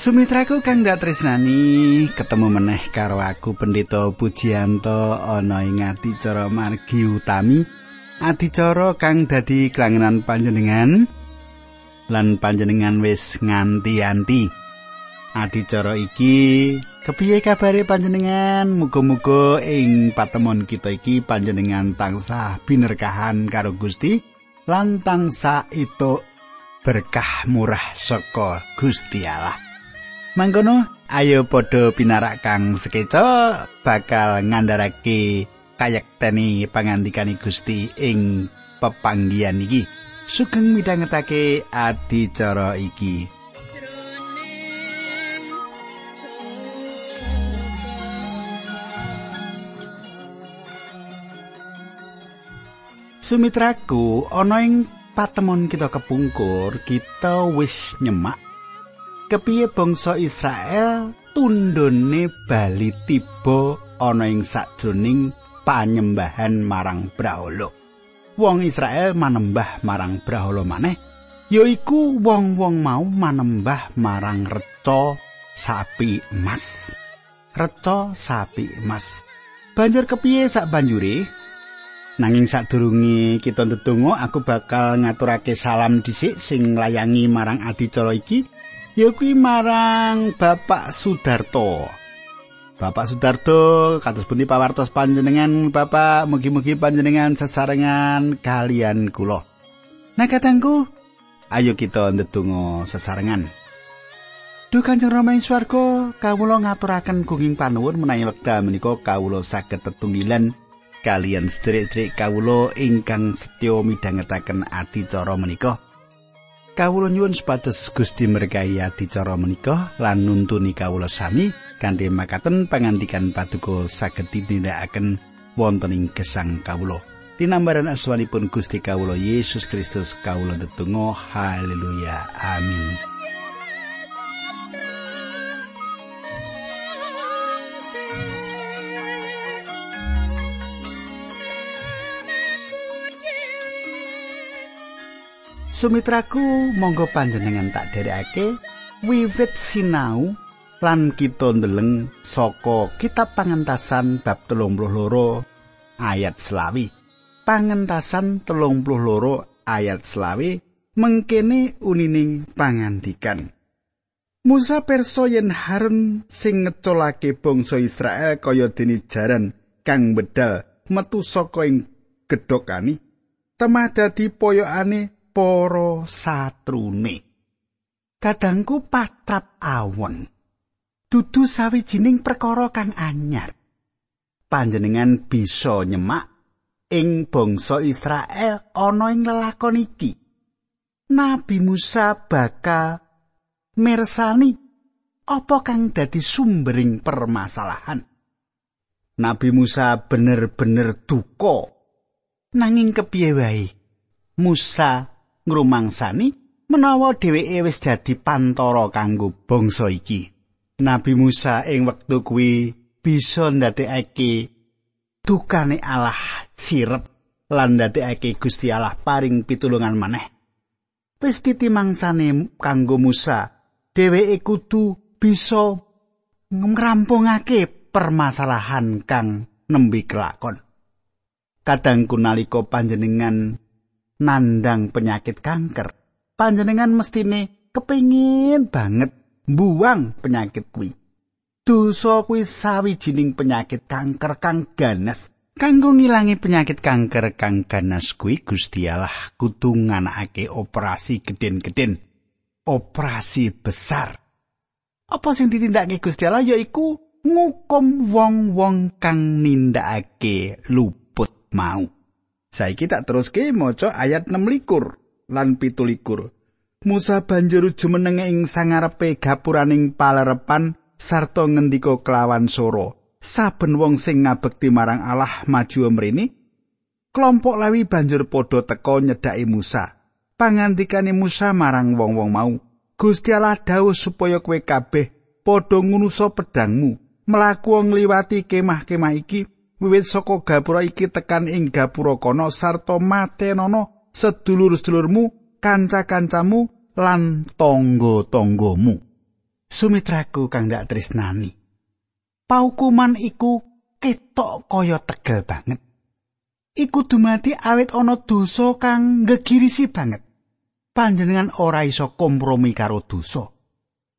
Sumitraku kang dak tresnani ketemu meneh karo aku Pendeta Pujianto ana ing adicara margi utami. Adicara kang dadi kelangenan panjenengan lan panjenengan wis nganti-anti. Adicara iki kepiye kabare panjenengan? Muga-muga ing patemon kita iki panjenengan tansah binerkahan karo Gusti lan tansah itu berkah murah saka Gusti Allah Mangkono ayo padha pinarak kang sekeca bakal ngandharake kayekteni pangandikani Gusti ing pepanggian iki. Sugeng midhangetake adicara iki. Sumitraku ana ing patemon kita kepungkur kita wis nyemak kepiye bangsa Israel tundone bali tiba ana ing sajroning panyembahan marang Brahala. Wong Israel manembah marang Brahala maneh yaiku wong-wong mau manembah marang reca sapi emas. Reca sapi emas. Banjur kepiye sak banjure? Nanging sadurunge kita ndedonga aku bakal ngaturake salam dhisik sing layangi marang adicara iki. Ya kuwi marang Bapak Sudarto. Bapak Sudarto kados pundi pawartos panjenengan Bapak mugi-mugi panjenengan sesarengan kalian kula. Nah katangku, ayo kita ndedonga sesarengan. Duh Kanjeng Rama ing swarga, kawula ngaturaken gunging panuwun menawi wekdal menika kawula saged tetunggilan kalian sedherek-sedherek kawula ingkang setya midhangetaken adicara menika. Kawula nyuwun supados Gusti merkahi adicara menika lan nuntuni kawula sami kanthi makaten pangandikan paduka saged ditindakaken wonten ing gesang kawula. Tinambaran asmanipun Gusti kawula Yesus Kristus kawula tetunggal haleluya amin. Sumitraku monggo panjenengan tak derekake wiwit sinau lan kita ndeleng saka kitab pangentasan bab 32 ayat selawi. Pangentasan 32 ayat selawi mengkene unining pangandikan. Musa perso yen Harun sing ngecolake bangsa Israel kaya dene jaran kang bedal metu saka ing gedhokani temah dadi poyokane para satrune. Kadangku patrap awon. Dudu sawijining perkara kang anyar. Panjenengan bisa nyemak ing bangsa Israel ana ing lelakon iki. Nabi Musa bakal mirsani apa kang dadi sumbering permasalahan. Nabi Musa bener-bener duka nanging kepiye wae Musa ngrumangsani menawa dheweke wis dadi pantara kanggo bangsa iki. Nabi Musa ing wektu kuwi bisa ndadekake dukane Allah sirep lan ndadekake Gusti Allah paring pitulungan maneh. Wis titimangsane kanggo Musa, dheweke kudu bisa ngrampungake permasalahan kang nembe kelakon. Kadang kunalika panjenengan nandang penyakit kanker, panjenengan mestine kepingin banget buang penyakit kuwi. Dosa kuwi sawijining penyakit kanker kang ganas. Kanggo ngilangi penyakit kanker kang ganas kuwi Gusti Allah kudu nganakake operasi gedhen-gedhen. Operasi besar. Apa sing ditindakake Gusti Allah yaiku ngukum wong-wong kang nindakake luput mau. Saiki tak teruske maca ayat 6 lan 17. Musa banjur jumeneng ing sangarepe gapuraning palerepan sarta ngendika kelawan soro. Saben wong sing ngabekti marang Allah maju mrene, kelompok Lewi banjur padha teka nyedhaki Musa. Pangandikane Musa marang wong-wong mau, Gusti Allah dawuh supaya kowe kabeh padha ngunusa pedangmu, mlaku ngliwati kemah-kemah iki wiwit saka gapura iki tekan ing gapura kono sarta matenono sedulur-sedulurmu kanca-kancamu lan tangga-tanggamu Sumitraku kang dak tresnani. Paukuman iku ketok kaya tegel banget. Iku dumati awit ana dosa kang ngegirisi banget. Panjenengan ora iso kompromi karo dosa.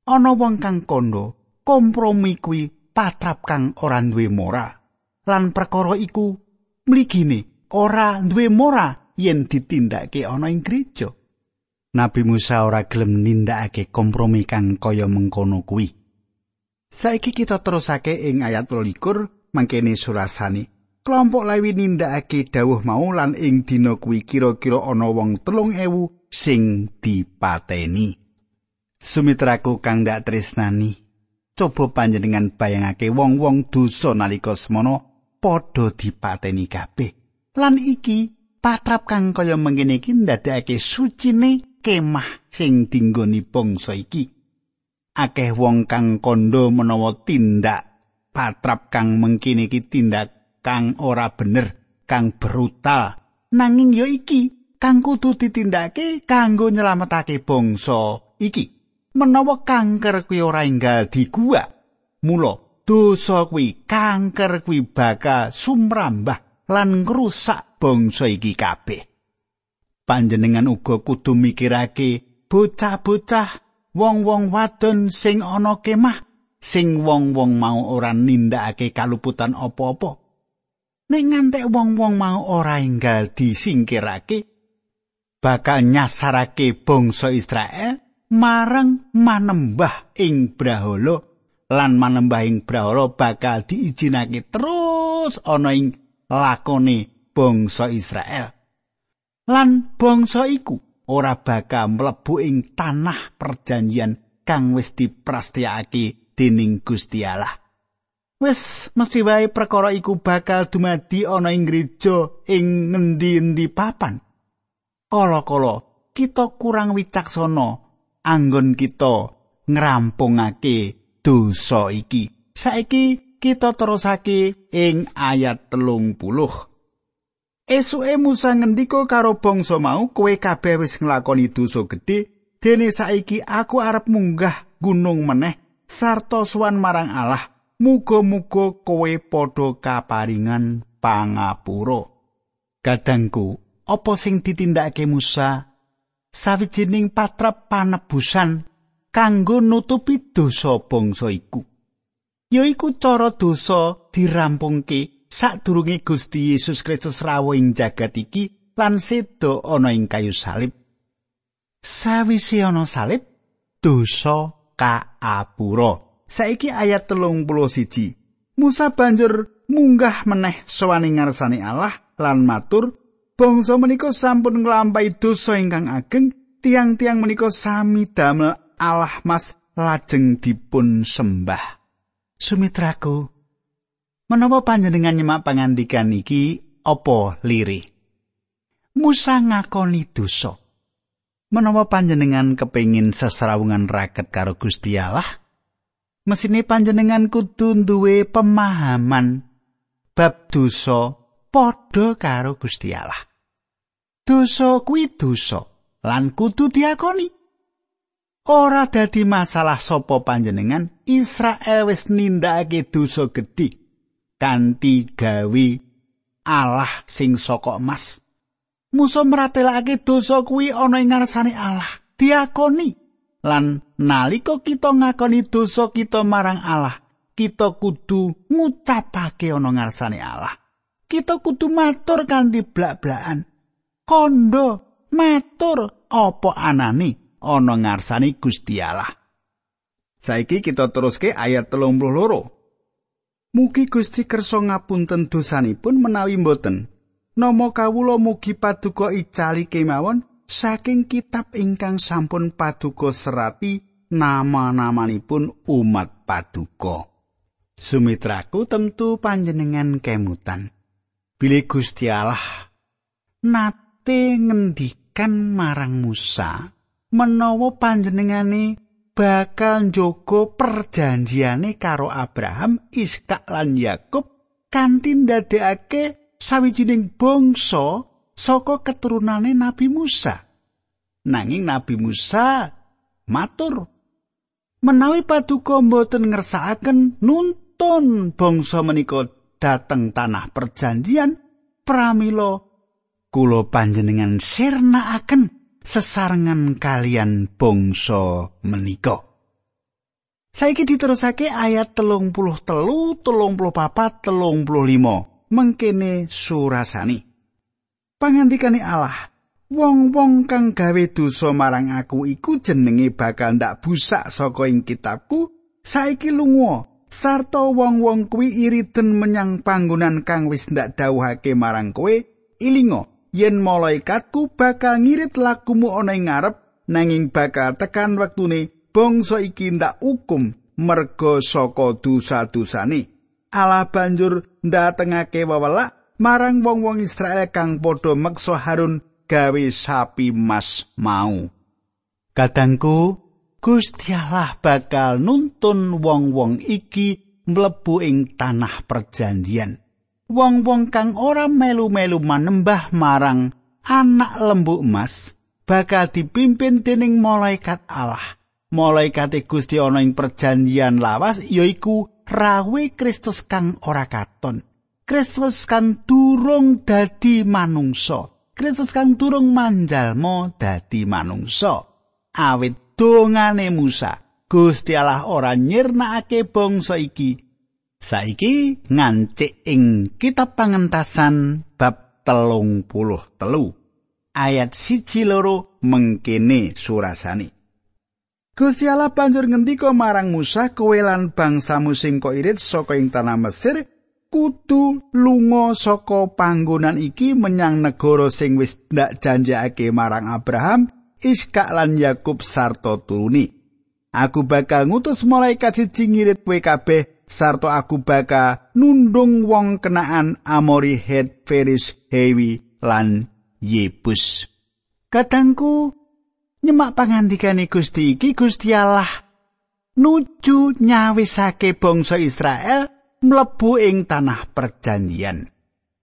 Ana wong kang kondo kompromi kuwi patrap kang ora duwe moral. Lan perkara iku mligine ora duwe moral yen ditindakake ana ing gereja. Nabi Musa ora gelem nindakake kompromi kang kaya mengkono kuwi. Saiki kita terusake ing ayat 12 mangkene surasani. Kelompok Lewi nindakake dawuh mau lan ing dina kuwi kira-kira ana wong telung ewu sing dipateni. Sumitraku kang dak tresnani, coba panjenengan bayangake wong-wong dosa nalika semono padha dipateni kabeh. Lan iki patrap kang kaya mengkene iki ndadekake sucine kemah sing dinggoni bangsa iki. Akeh wong kang kandha menawa tindak patrap kang mengkini iki tindak kang ora bener kang brutal. Nanging ya iki kang kudu ditindakake kanggo nyelametake bangsa iki. Menawa kanker kuwi ora enggal digua mula dosa kuwi kanker kuwi bakal sumrambah lan ngrusak bangsa iki kabeh. Panjenengan uga kudu mikirake bocah-bocah wong-wong wadon sing ana kemah sing wong-wong mau ora nindakake kaluputan apa-apa. Nek ngantek wong-wong mau ora enggal disingkirake bakal nyasarake bangsa Israel marang manembah ing brahala lan manembah ing brahala bakal diijinake terus ana ing lakone bangsa Israel lan bangsa iku ora bakal mlebu ing tanah perjanjian kang wis diprastiyakake dening Gusti Allah. Wis mesti wae perkara iku bakal dumadi ana ing gereja ing ngendi-endi papan. Kala-kala kita kurang wicaksana anggon kita ngrampungake dosa iki. Saiki kita terusake ing ayat telung puluh. Esuke Musa ngendika karo bangsa mau, "Kowe kabeh wis nglakoni dosa gedhe, dene saiki aku arep munggah gunung meneh sarta suwan marang Allah. Muga-muga kowe padha kaparingan pangapura." Kadangku, apa sing ditindakake Musa? Sawijining patrap panebusan kanggo nutupi dosa bangsa iku. Yaiku cara dosa dirampungke sadurunge Gusti Yesus Kristus rawuh ing jagat iki lan sedo ana ing kayu salib. Sawise ana salib, dosa kaapura. Saiki ayat telung puluh siji. Musa banjur munggah meneh sawane ngarsane Allah lan matur, bangsa menika sampun nglampahi dosa ingkang ageng, tiang-tiang menika sami damel Allah Mas lajeng dipun sembah. Sumitraku, Menapa panjenengan nyemak pangandikan iki apa liri? Musa ngakoni dosa. Menapa panjenengan kepingin sesarawungan raket karo Gusti Allah? Mesine panjenengan kudu duwe pemahaman bab dosa padha karo Gusti Allah. Dosa kuwi dosa lan kudu diakoni. Ora dadi masalah sapa panjenengan Israel wis nindakake dosa gedhe kanthi gawe Allah sing saka emas. Musa meratelake dosa kuwi ana ing ngarsane Allah. Diakoni lan nalika kita ngakoni dosa kita marang Allah, kita kudu ngucapake ana ngarsane Allah. Kita kudu matur kanthi blak-blakan. Kondo matur apa anane ana ngarsane Gusti Allah. Saiki kita teruske ayat telung puluh loro. Mugi Gusti kersa ngapunten dosanipun menawi mboten. Nama kawula mugi paduka icali kemawon saking kitab ingkang sampun paduka serati nama-namanipun umat paduka. Sumitraku tentu panjenengan kemutan. Bilih Gusti Allah nate ngendikan marang Musa menawa panjenengane bakal njogo perjanjiane karo Abraham, Iskak lan Yakub kanthi ndadekake sawijining bangsa saka keturunane Nabi Musa. Nanging Nabi Musa matur, menawi paduka mboten ngersakaken nuntun bangsa menika dateng tanah perjanjian pramila kula panjenengan sirnakaken sesarengan kalian bangsa menika Saiki diterusake ayat telung puluh telu, telung puluh papat, telung puluh limo. Mengkene surasani. Pangandikane Allah, wong-wong kang gawe dosa marang aku iku jenenge bakal ndak busak saka ing kitabku saiki lunga sarta wong-wong kuwi iriten menyang panggonan kang wis ndak dawuhake marang kowe ilinga yen malaikatku bakal ngirit lakumu ana ing ngarep nanging bakal tekan wektune bangsa iki ndak hukum merga saka dosa-dosane Allah banjur ndatengake wewelak marang wong-wong Israel kang padha meksa Harun gawe sapi mas mau. Kadangku, Gusti Allah bakal nuntun wong-wong iki mlebu ing tanah perjanjian. Wong-wong kang ora melu-melu manembah marang anak lembu emas bakal dipimpin dening malaikat Allah. Malaikat Gusti ana ing perjanjian lawas yaiku rawe Kristus kang ora katon. Kristus kang durung dadi manungsa. Kristus kang durung manjalma dadi manungsa. Awit dongane Musa, Gusti Allah ora nyirnakake bangsa iki. Saiki ngancik ing kitab pangentasan bab telung puluh telu. Ayat siji loro mengkene surasani. Gusti Allah banjur ngendika marang Musa kowe lan bangsamu sing kok irit saka ing tanah Mesir kudu lunga saka panggonan iki menyang negara sing wis ndak janjake marang Abraham, Iskak lan Yakub sarta turuni. Aku bakal ngutus malaikat siji ngirit kowe kabeh sarta aku bakal nundung wong kenaan Amori Het Feris Hewi lan Yebus. Kadangku nyemak pangandikane Gusti iki Gusti Allah nuju nyawisake bangsa Israel mlebu ing tanah perjanjian.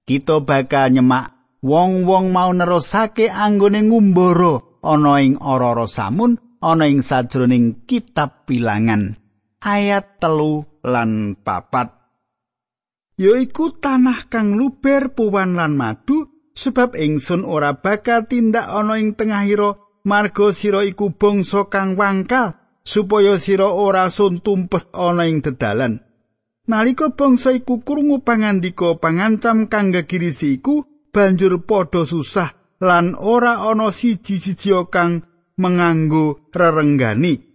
Kita bakal nyemak wong-wong mau nerusake anggone ngumbara ana ing ora samun ana ing sajroning kitab bilangan ayat telu lan papat. Yaiku tanah kang luber puwan lan madu sebab ingsun ora bakal tindak ana ing tengahira marga sira iku bangsa kang wangkal supaya sira ora sun tumpes ana ing dedalan. Nalika bangsa iku krungu pangandika pangancam kang gegirisi iku banjur padha susah lan ora ana siji-siji kang menganggo rerenggani.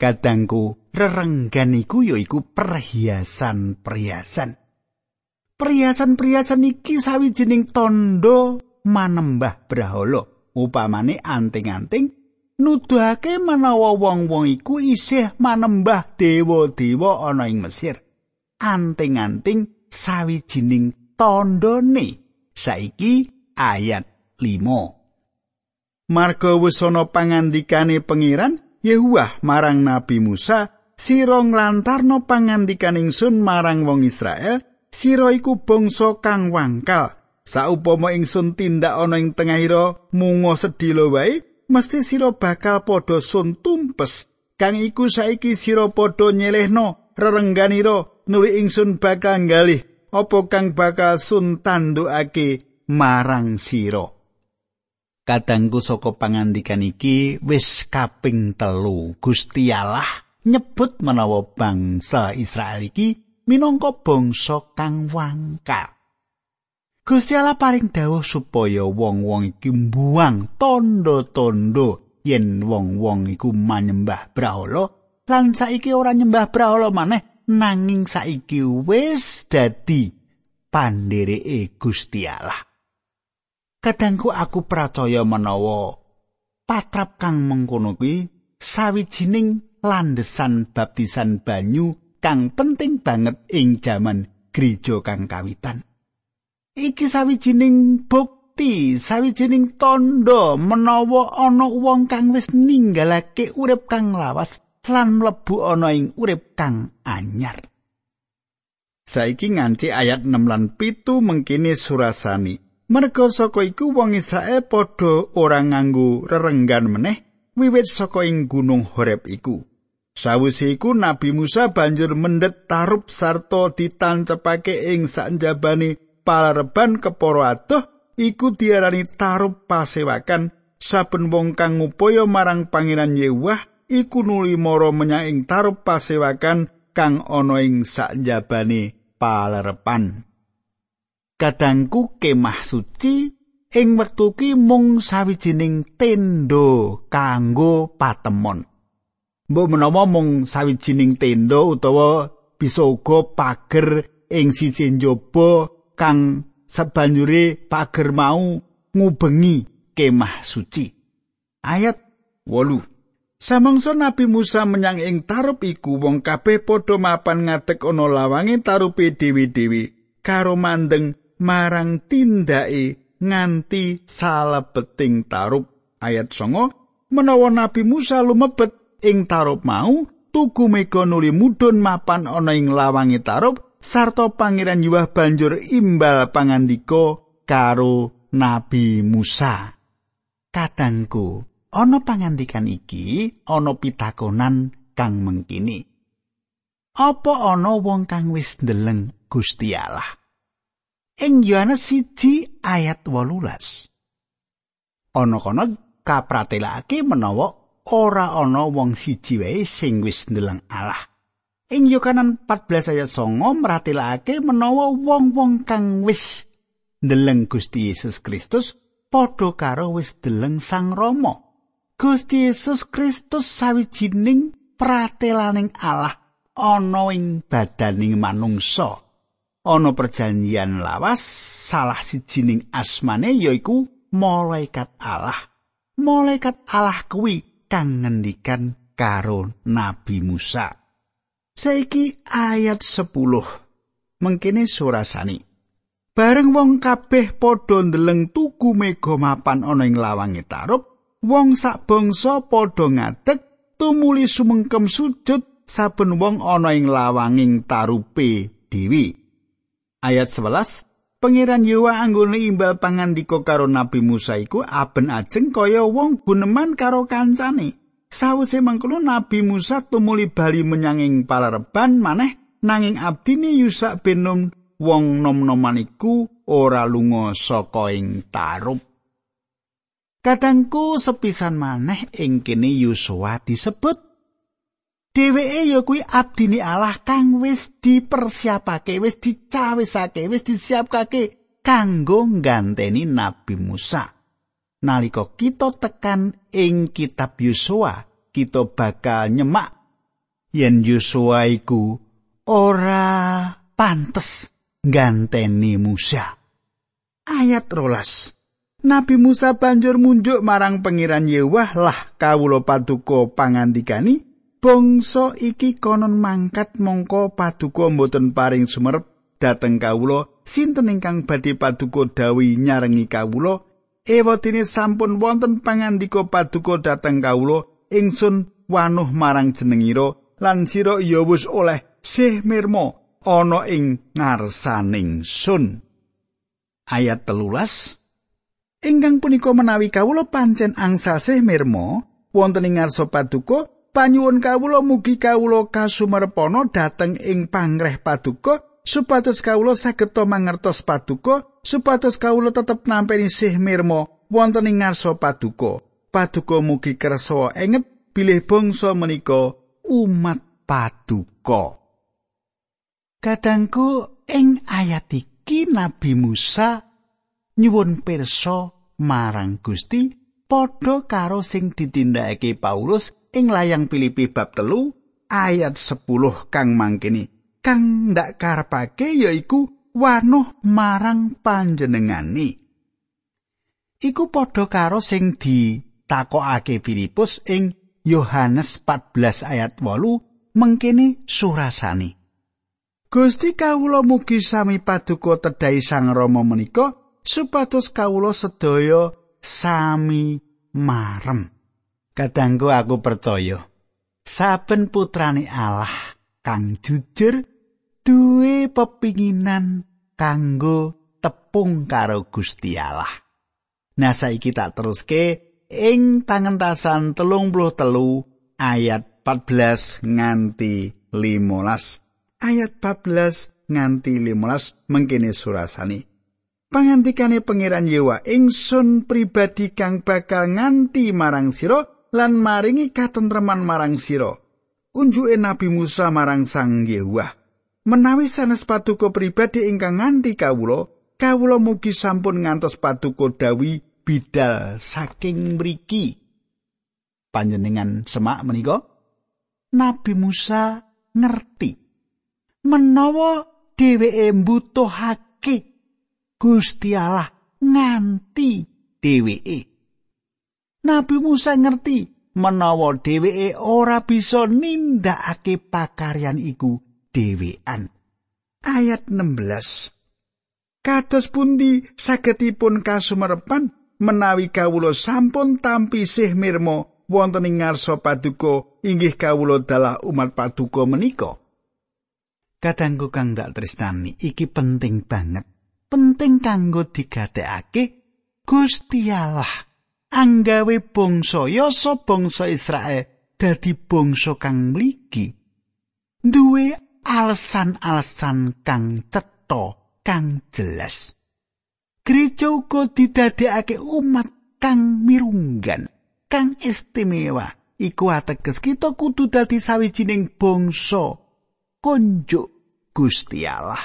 Kadangku, rerenggan iku yaiku perhiasan-perhiasan. Perhiasan-perhiasan iki sawijining tondo manembah brahala. Upamane anting-anting nuduhake menawa wong-wong iku isih manembah dewa-dewa ana ing Mesir. anting-anting sawijining tandane saiki ayat 5 Marga wis ana pangandikane pangeran Yehuwah marang Nabi Musa sira nglantarno pangandikan ingsun marang wong Israel sira iku bangsa kang wangkal. Saupama ingsun tindak ana ing tengahira mungo sedilo wae mesti sira bakal padha sun tumpes. Kang iku saiki sira padha nyelehno rerengganira nuli ingsun bakal ngalih. Apa kang bakal sun tandukake marang sira kadangku saka pangandikan iki wis kaping telu Gusti Allah nyebut menawa bangsa Israel iki minangka bangsa kang wangkal Gusti Allah paring dawuh supaya wong-wong iki mbuang tondo-tondo yen wong-wong iku manyembah brahala lan saiki ora nyembah brahala maneh nanging saiki wis dadi pandhereke Gusti Allah. Kadangku aku percaya menawa patrap kang mengkono kuwi sawijining landesan baptisan banyu kang penting banget ing jaman gereja kang kawitan. Iki sawijining bukti, sawijining tondo menawa ana wong kang wis ninggalake urip kang lawas lan mlebu ana ing urip kang anyar. Saiki nganti ayat 6 lan 7 mengkini surasani. Merga saka iku wong Israel padha ora nganggo rerenggan meneh wiwit saka ing gunung Horeb iku. Sawise iku Nabi Musa banjur mendhet tarup sarta ditancepake ing sanjabane palareban keporo adoh iku diarani tarup pasewakan saben wong kang ngupaya marang pangeran Yewah iku nuli mara menyang ing tarup pasewakan kang ana ing sanjabane palarepan. Kadangku kemah suci ing wektu ki mung sawijining tenda kanggo patemon. mbok menawa mung sawijining tenda utawa bisa uga pager ing sisi njaba kang sabanjure pager mau ngubengi kemah suci. Ayat 8. Samangsa Nabi Musa menyang ing tarup iku wong kabeh padha mapan ngadeg ana lawange tarupe dewi-dewi karo mandeng marang tindake nganti salebeting tarup ayat 9 menawa Nabi Musa lumebet ing tarup mau tugu mega nuli mudhun mapan ana ing lawange tarup sarta pangeran Yuwah banjur imbal pangandika karo Nabi Musa. Kadangku, ana pangandikan iki ana pitakonan kang mengkini. Apa ana wong kang wis ndeleng Gusti Allah? Ing Yohanes 1 ayat 18. Ana kono kapratelake menawa ora ana wong siji wae sing wis ndeleng Allah. Ing Yohanan 14 ayat 9 mratelake menawa wong-wong kang wis ndeleng Gusti Yesus Kristus padha karo wis ndeleng Sang Rama. Gusti Yesus Kristus sawijining pratelaning Allah ana ing badaning manungsa. Ana perjanjian lawas salah sijining asmane yaiku malaikat Allah. Malaikat Allah kuwi kang ngendikan karo Nabi Musa. Saiki ayat 10. Mengkene surasani. Bareng wong kabeh padha ndeleng tugu mega mapan ana ing lawange tarup, wong sak bangsa padha ngadeg tumuli sumengkem sujud saben wong ana ing lawanging tarupe dewi. Ayat 11 Pangeran Yewa anggone imbal pangandika karo Nabi Musa iku aben ajeng kaya wong guneman karo kancane. Sawise mangkono Nabi Musa tumuli bali menyanging palareban maneh nanging abdine Yusak bin Nun wong nom-noman iku ora lunga saka ing tarup. Kadangku sepisan maneh ing kene Yusua disebut Dheweke ya kuwi abdine Allah kang wis dipersiapake, wis dicawisake, wis disiapkake kanggo ngganteni Nabi Musa. Nalika kita tekan ing kitab Yosua, kita bakal nyemak yen Yosua iku ora pantes ngganteni Musa. Ayat rolas. Nabi Musa banjur munjuk marang pangeran Yewah lah kawula paduka pangandikani bangsa iki konon mangkat mongko paduka mboten paring sumerep. Dhateng kawula sinten ingkang badhe paduka dawi nyarengi kawula? Ewatine sampun wonten pangandika paduka dhateng kawula ingsun wanuh marang jenengira lan sira ya wis oleh sih mirmo ana ing ngarsaning sun. Ayat telulas. Ingkang punika menawi kawula pancen angsa sih mirmo wonten ing ngarsa paduka panyuwun kawula mugi kawula kasumerpana dhateng ing pangreh paduka supados kawula saged mangertos paduka supados kawula tetep nampi sih mirmo wonten ing ngarsa paduka. Paduka mugi kersa enget bilih bangsa menika umat paduka. Kadangku ing ayat iki Nabi Musa nyuwun pirsa marang Gusti padha karo sing ditindakake Paulus ing layang Filipi bab telu ayat 10 kang mangkini kang ndak karepake yaiku wanuh marang panjenengani iku padha karo sing ditakokake Filipus ing Yohanes 14 ayat 8 mengkini surasani Gusti kawula mugi sami paduka tedhai Sang Rama menika supados kawula sedaya sami marem. Kadangku aku percaya saben putrane Allah kang jujur duwe pepinginan kanggo tepung karo Gusti Allah. Nah saiki tak teruske ing pangentasan telung puluh telu ayat 14 nganti 15 ayat 14 nganti 15 mengkene surasani pangantikane pangeran Yewa ingsun pribadi kang bakal nganti marang sira lan maringi katentreman marang sira. Unjuke Nabi Musa marang Sang Yewa. Menawi sanes patuko pribadi ingkang nganti kawula kawula mugi sampun ngantos patuko dawi bidal saking mriki. Panjenengan semak menika? Nabi Musa ngerti. Menawa dheweke mbutuhake Gusti Allah nganti dheweke. Nabi Musa ngerti menawa dheweke ora bisa nindakake pakaryan iku dhewean. Ayat 16. Kados pundi sagedipun kasumerepan menawi kawula sampun tampi sih mirma wonten ing ngarsa paduka inggih kawula dalah umat paduka menika. Kadangku kang dak tresnani iki penting banget. Penting kanggo digatekake Gusti Allah. Anggawe bangsa yasa bangsa Israel dadi bangsa kang mligi. Duwe alasan-alasan kang cetha kang jelas. Gereja uga didadekake umat kang mirunggan kang istimewa. Iku ateges kita kudu dadi sawijining bangsa konjuk Gusti Allah.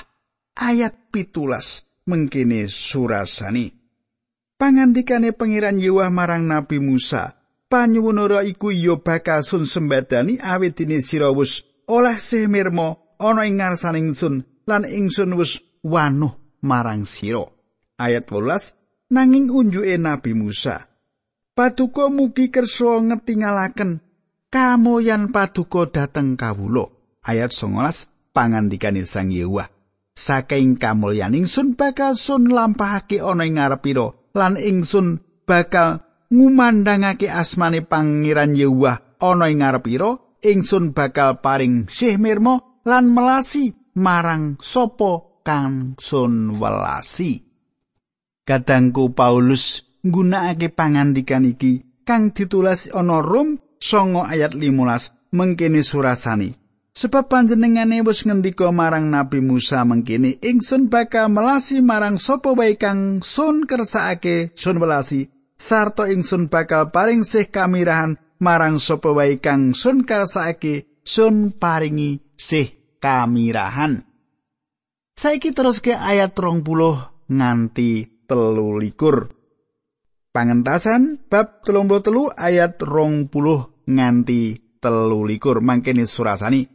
Ayat pitulas mengkene surasani. Pangandikane pangeran Yehuwa marang Nabi Musa, panyuwunara iku ya bakal sun sembadani awit dene sira wis oleh semirma ana ing ngarsaning ingsun lan ingsun wis wanuh marang sira. Ayat 12 nanging unjuke Nabi Musa. Paduka mugi kersa ngetingalaken kamoyan paduka dateng kawula. Ayat 19 pangandikane Sang Yehuwa. Saking kamulyan ingsun bakal sun lampahake ana ing ngarepira lan ingsun bakal ngumandangake asmane pangeran Yehuwa ana ing ngarepira ingsun bakal paring sih mirma lan melasi marang sapa kang sun welasi. Kadangku Paulus nggunakake pangandikan iki kang ditulis ana Rom 9 ayat 15 mengkene surasani Sebab panjenengane wis ngendika marang Nabi Musa mengkini ingsun bakal melasi marang sapa wae kang sun kersakake sun welasi sarta ingsun bakal paring sih kamirahan marang sapa wae kang sun kersakake sun paringi sih kamirahan. Saiki terus ke ayat 30 nganti telu likur. Pangentasan bab telu ayat rong puluh nganti telu likur mangkene surasani.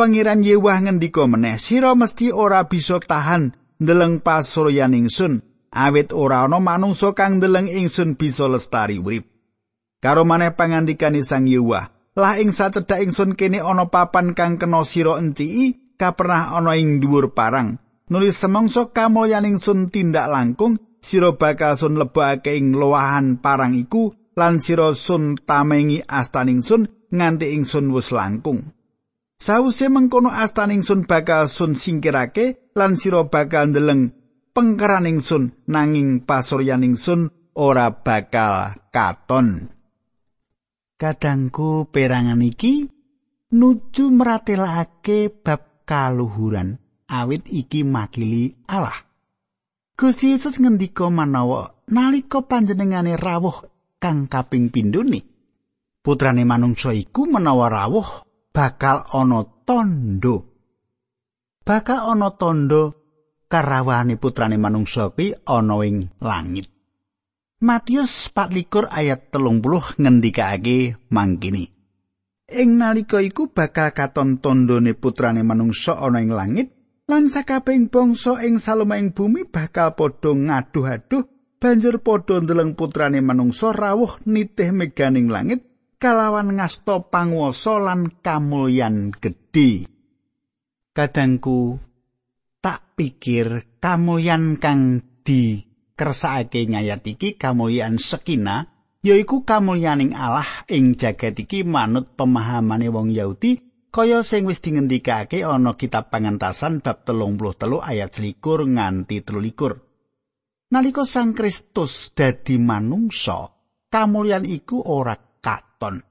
Pangeran Yewah ngendika meneh, sira mesti ora bisa tahan ndeleng pasuryan ingsun, awit ora ana manungsa kang ndeleng ingsun bisa lestari urip. Karo maneh pangandikan Sang Yewah, lah ing sacedhak ingsun kene ana papan kang kena sira enciki, kapernah ana ing dhuwur parang. Nulis semangsa kamulyan ingsun tindak langkung, sira bakal sun lebokake ing lowahan parang iku lan sira sun tamengi astaning sun nganti ingsun wis langkung. Sawuse mengkono astaning sun bakal sun singkirake lan sira bakal ndeleng pengkeraning sun nanging pasuryaning sun ora bakal katon. Kadangku perangan iki nuju meratelake bab kaluhuran awit iki makili Allah. Gusti Yesus ngendika manawa nalika panjenengane rawuh kang kaping pindhone putrane manungsa iku menawa rawuh bakal ana tondo. Bakal ana tondo karawane putrane manungsa kuwi ana ing langit. Matius 24 ayat 30 ngendikake mangkini Ing nalika iku bakal katon tondone putrane manungsa ana ing langit lan sakabehing bangsa ing salumahing bumi bakal padha ngaduh-aduh banjur padha ndeleng putrane manungsa rawuh nitih meganing langit kalawan ngasta panguwasa lan kamulyan gedhe. Kadangku tak pikir kamulyan kang dikersakake ngayat iki kamulyan sekina yaiku kamulyaning Allah ing jagat iki manut pemahamane wong Yahudi kaya sing wis dingendikake ana kitab pangentasan bab telu ayat selikur nganti telulikur. Nalika Sang Kristus dadi manungsa, kamulyan iku ora katon.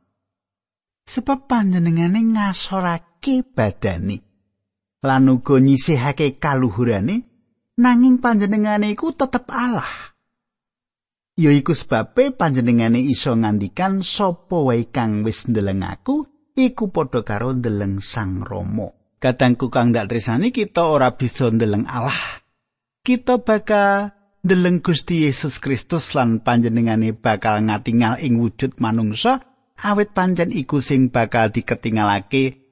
sebab panjenengane ngasorake badani? Lan uga nyisihake kaluhurane? Nanging panjenengane iku tetep Allah. Ya iku sebabe panjenengane iso ngandikan sapa wae kang wis ndeleng aku iku padha karo ndeleng Sang Rama. Kadangku kang dak tresani kita ora bisa ndeleng Allah. Kita bakal ndeleng Gusti Yesus Kristus lan panjenengane bakal ngatingal ing wujud manungsa awit pancen iku sing bakal diketingalake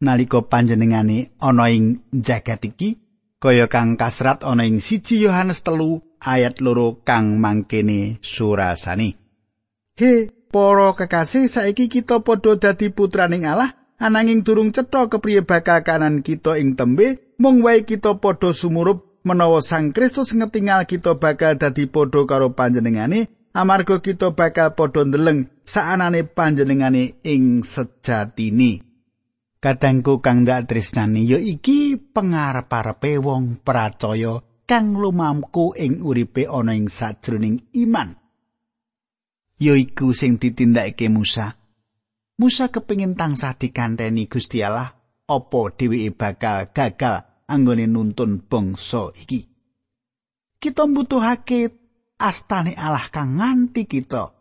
nalika panjenengane ana ing jagat iki kaya kang kasrat ana ing siji Yohanes telu ayat loro kang mangkene surasani he para kekasih saiki kita padha dadi putraning Allah ananging durung cetha kepriye bakal kanan kita ing tembe mung wae kita padha sumurup menawa Sang Kristus ngetingal kita bakal dadi padha karo panjenengane amarga kita bakal padha ndeleng saanane panjenengane ing sejatine Kadangku kang dak tresnani ya iki pangarep-arepe wong percaya kang lumamku ing uripe ana ing sajroning iman. Ya iku sing ditindakake Musa. Musa kepingin tansah dikanteni Gusti Allah apa dheweke bakal gagal anggone nuntun bangsa iki. Kita mbutuhake astane Allah kang nganti kita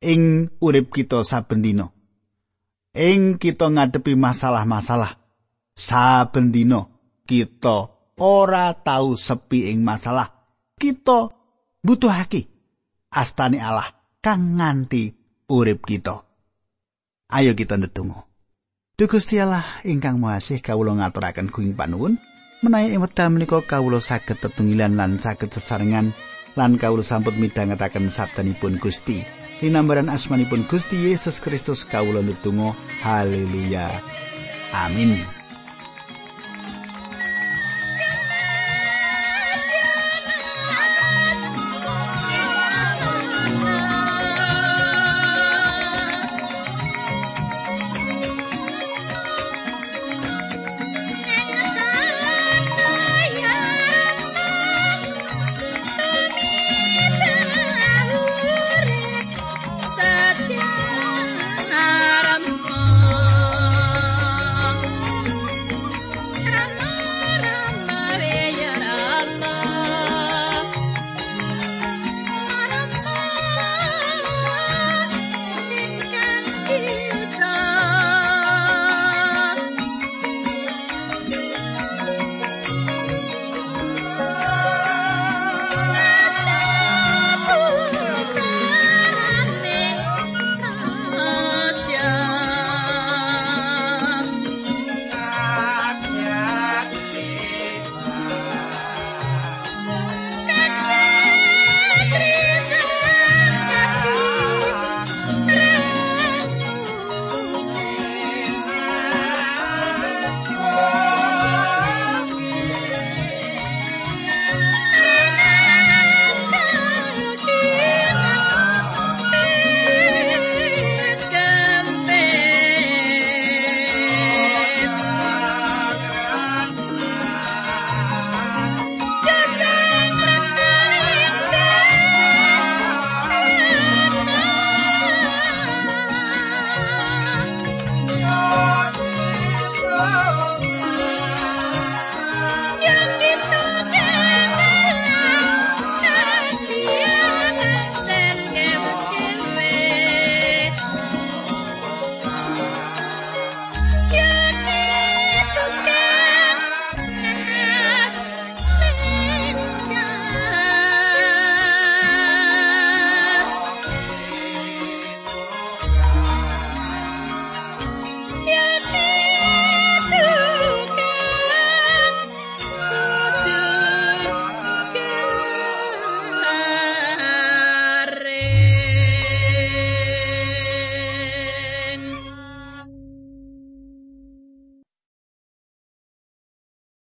ing urip kita saben dina. ing kita ngadepi masalah-masalah saben dina kita ora tau sepi ing masalah. Kita butuhake astane Allah kang nganti urip kita. Ayo kita ndedonga. Gusti Allah ingkang Mahasih kawula ngaturaken kuing panuwun. Menawi wekdal menika kawula saged tetunggilan lan saged sesarengan lan kawula sampun midhangetaken sabdanipun Gusti. Linambaran asmanipun Gusti Yesus Kristus kawula nutunggal haleluya. Amin